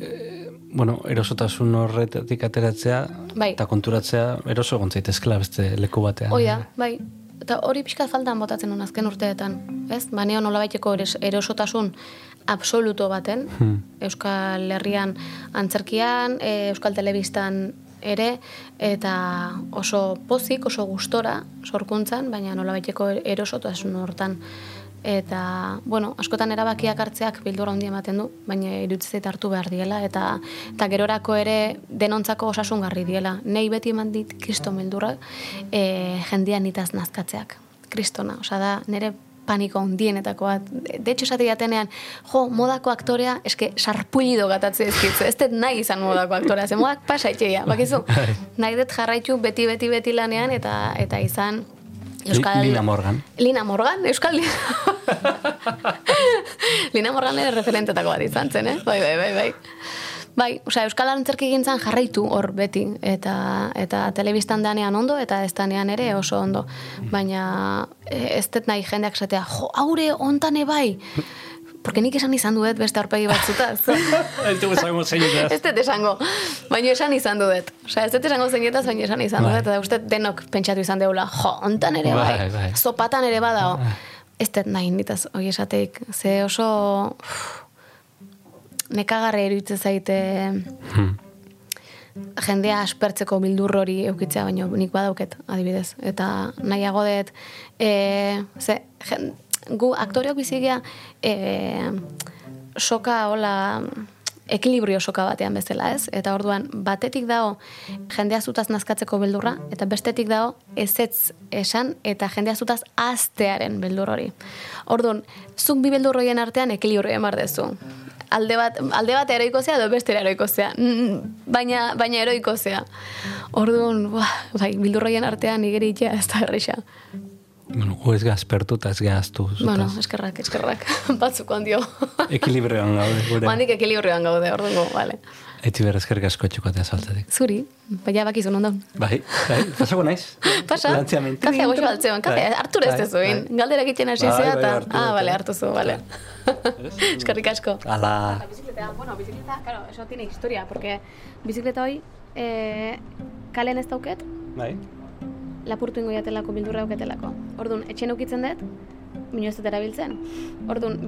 E, bueno, erosotasun horretatik ateratzea Bai. eta konturatzea eroso egon zaitezkela beste leku batean. hoi da, bai, eta hori pixka faltan botatzen nun azken urteetan, ez? Ba, neo nolabaiteko erosotasun absoluto baten, Euskal Herrian antzerkian, e, Euskal Telebistan ere, eta oso pozik, oso gustora sorkuntzan, baina nolabaiteko erosotasun hortan. Eta, bueno, askotan erabakiak hartzeak bildura handi ematen du, baina iruditzen zait hartu behar diela, eta, eta gerorako ere denontzako osasungarri diela. Nei beti eman dit kristo beldurra e, jendean nitaz nazkatzeak. Kristona, osea da, nire paniko hundienetako bat. De hecho, esate jatenean, jo, modako aktorea, eske sarpullido gatatze ezkitzu. Ez dut nahi izan modako aktorea, ze modak pasa itxeia, bakizu. nahi dut jarraitu beti, beti, beti lanean, eta eta izan Euskal... Lina Morgan. Lina Morgan, Euskal Lina. Lina Morgan ere referentetako bat izan zen, eh? Bai, bai, bai, bai. Bai, osea, Euskal Antzerki gintzan jarraitu hor beti, eta eta telebistan danean ondo, eta ez danean ere oso ondo. Baina eh, ez dut nahi jendeak esatea, jo, haure ontan bai. Porque nik esan izan duet beste aurpegi batzutaz. Ez dugu esango zeinetaz. ez dut esango, baina esan izan duet. Osea, ez dut esango zeinetaz, baina esan izan duet, eta uste denok pentsatu izan deula, jo, ontan ere bai, Bai, bai. zopatan ere badao. Ez dut nahi nitaz, hori esateik, ze oso uf, nekagarre iruditzen zaite jendea aspertzeko bildur hori eukitzea, baino nik badauket, adibidez. Eta nahiago dut, e, ze, jen, gu aktoreok bizigea e, soka hola ekilibrio soka batean bezala, ez? Eta orduan, batetik dago jendea zutaz nazkatzeko beldurra, eta bestetik dago ezetz esan eta jendea zutaz aztearen beldur hori. Orduan, zuk bi beldur horien artean ekilibrio emar dezu. Alde bat, alde bat eroikozea edo bestera eroikozea. Mm, Baina, baina eroikozea. Orduan, buah, bai, bildurroien artean igeritzea ez da erresa. Bueno, gu ez gazpertu eta ez gaztu. Bueno, eskerrak, eskerrak. Batzuk handio. Ekilibrioan gaude, gure. Mandik ekilibrioan gaude, orduan, vale. Eti berrez eskerrik asko txukotea saltzatik. Zuri, baina bakizun ondan. Bai, bai, pasako naiz. Pasa, kafea goxo altzean, kafea, Bai, hartu ez bai, tezuin. bai. Galdera egiten hasi zea eta... ah, vale, hartu zu, vale. Eskerrik asko. Ala, Bizikleta, bueno, bizikleta, claro, eso tiene historia, porque bizikleta hoi, eh, kalen ez dauket, bai. Lapurtu ingo jatelako, bildurra dauketelako. Orduan, etxen ukitzen dut, bino ez dut erabiltzen. Orduan,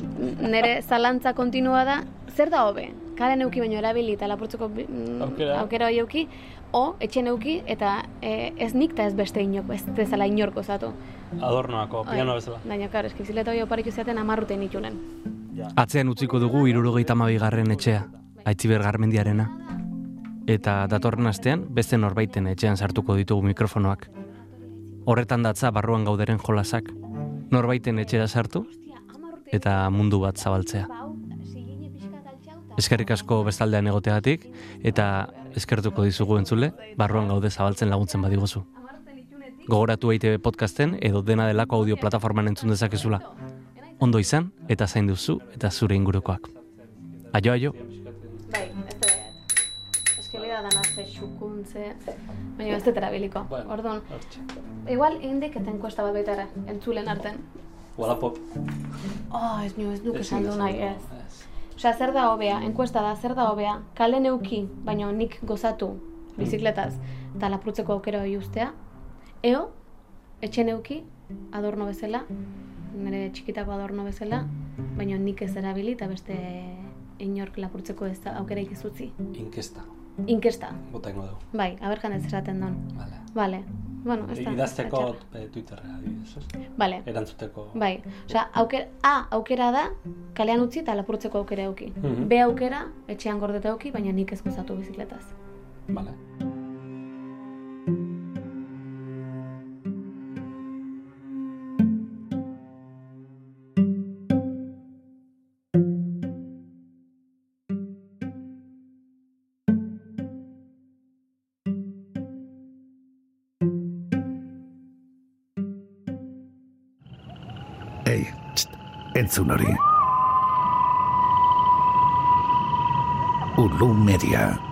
nire zalantza kontinua da, zer da hobe? Kalen euki baino erabili eta lapurtzeko bi- mm, Aukera. aukera hoi euki, o etxen euki eta eh, ez nik eta ez beste inok, ez dezala inorko zatu. Adornoako, piano Bai. bezala. Baina, karo, eski bizikleta hoi oparitu zeaten amarruten itunen. Atzean utziko dugu irurogeita garren etxea, Aitziber Garmendiarena. Eta datorren astean, beste norbaiten etxean sartuko ditugu mikrofonoak. Horretan datza barruan gauderen jolasak. Norbaiten etxera sartu, eta mundu bat zabaltzea. Eskerrik asko bestaldean egoteagatik, eta eskertuko dizugu entzule, barruan gaude zabaltzen laguntzen badiguzu. Gogoratu EITB podcasten edo dena delako audio plataforman entzun dezakezula. Ondo izan eta zain duzu eta zure ingurukoak. Aio, aio. Bai, ez da, eskelida dana ze xukuntze, baina ez dut erabiliko. Bueno, Orduan, igual indik eta enkuesta bat baita ere, entzulen arten. Wallapop. Oh, ez nio, ez duk esan du nahi, ez. Osea, zer da hobea, enkuesta da, zer da hobea, kale neuki, baina nik gozatu bizikletaz, eta lapurtzeko aukera hori ustea, eo, etxe neuki, adorno bezala, nire txikitako adorno bezala, baina nik ez erabili eta beste inork lapurtzeko ez da aukeraik ez utzi. Inkesta. Inkesta, Bota ingo dugu. bai, aber jendez esaten don. Vale. Vale, bueno, ez da. Idazteko Twitterra, adibidez. Vale, Erantzuteko. bai. Osea, aukera, A aukera da, kalean utzi eta lapurtzeko aukera euki. Mhm. B aukera, etxean gordeta euki, baina nik ez gozatu bizikletaz. Vale. Entzun hori. Ulu Media.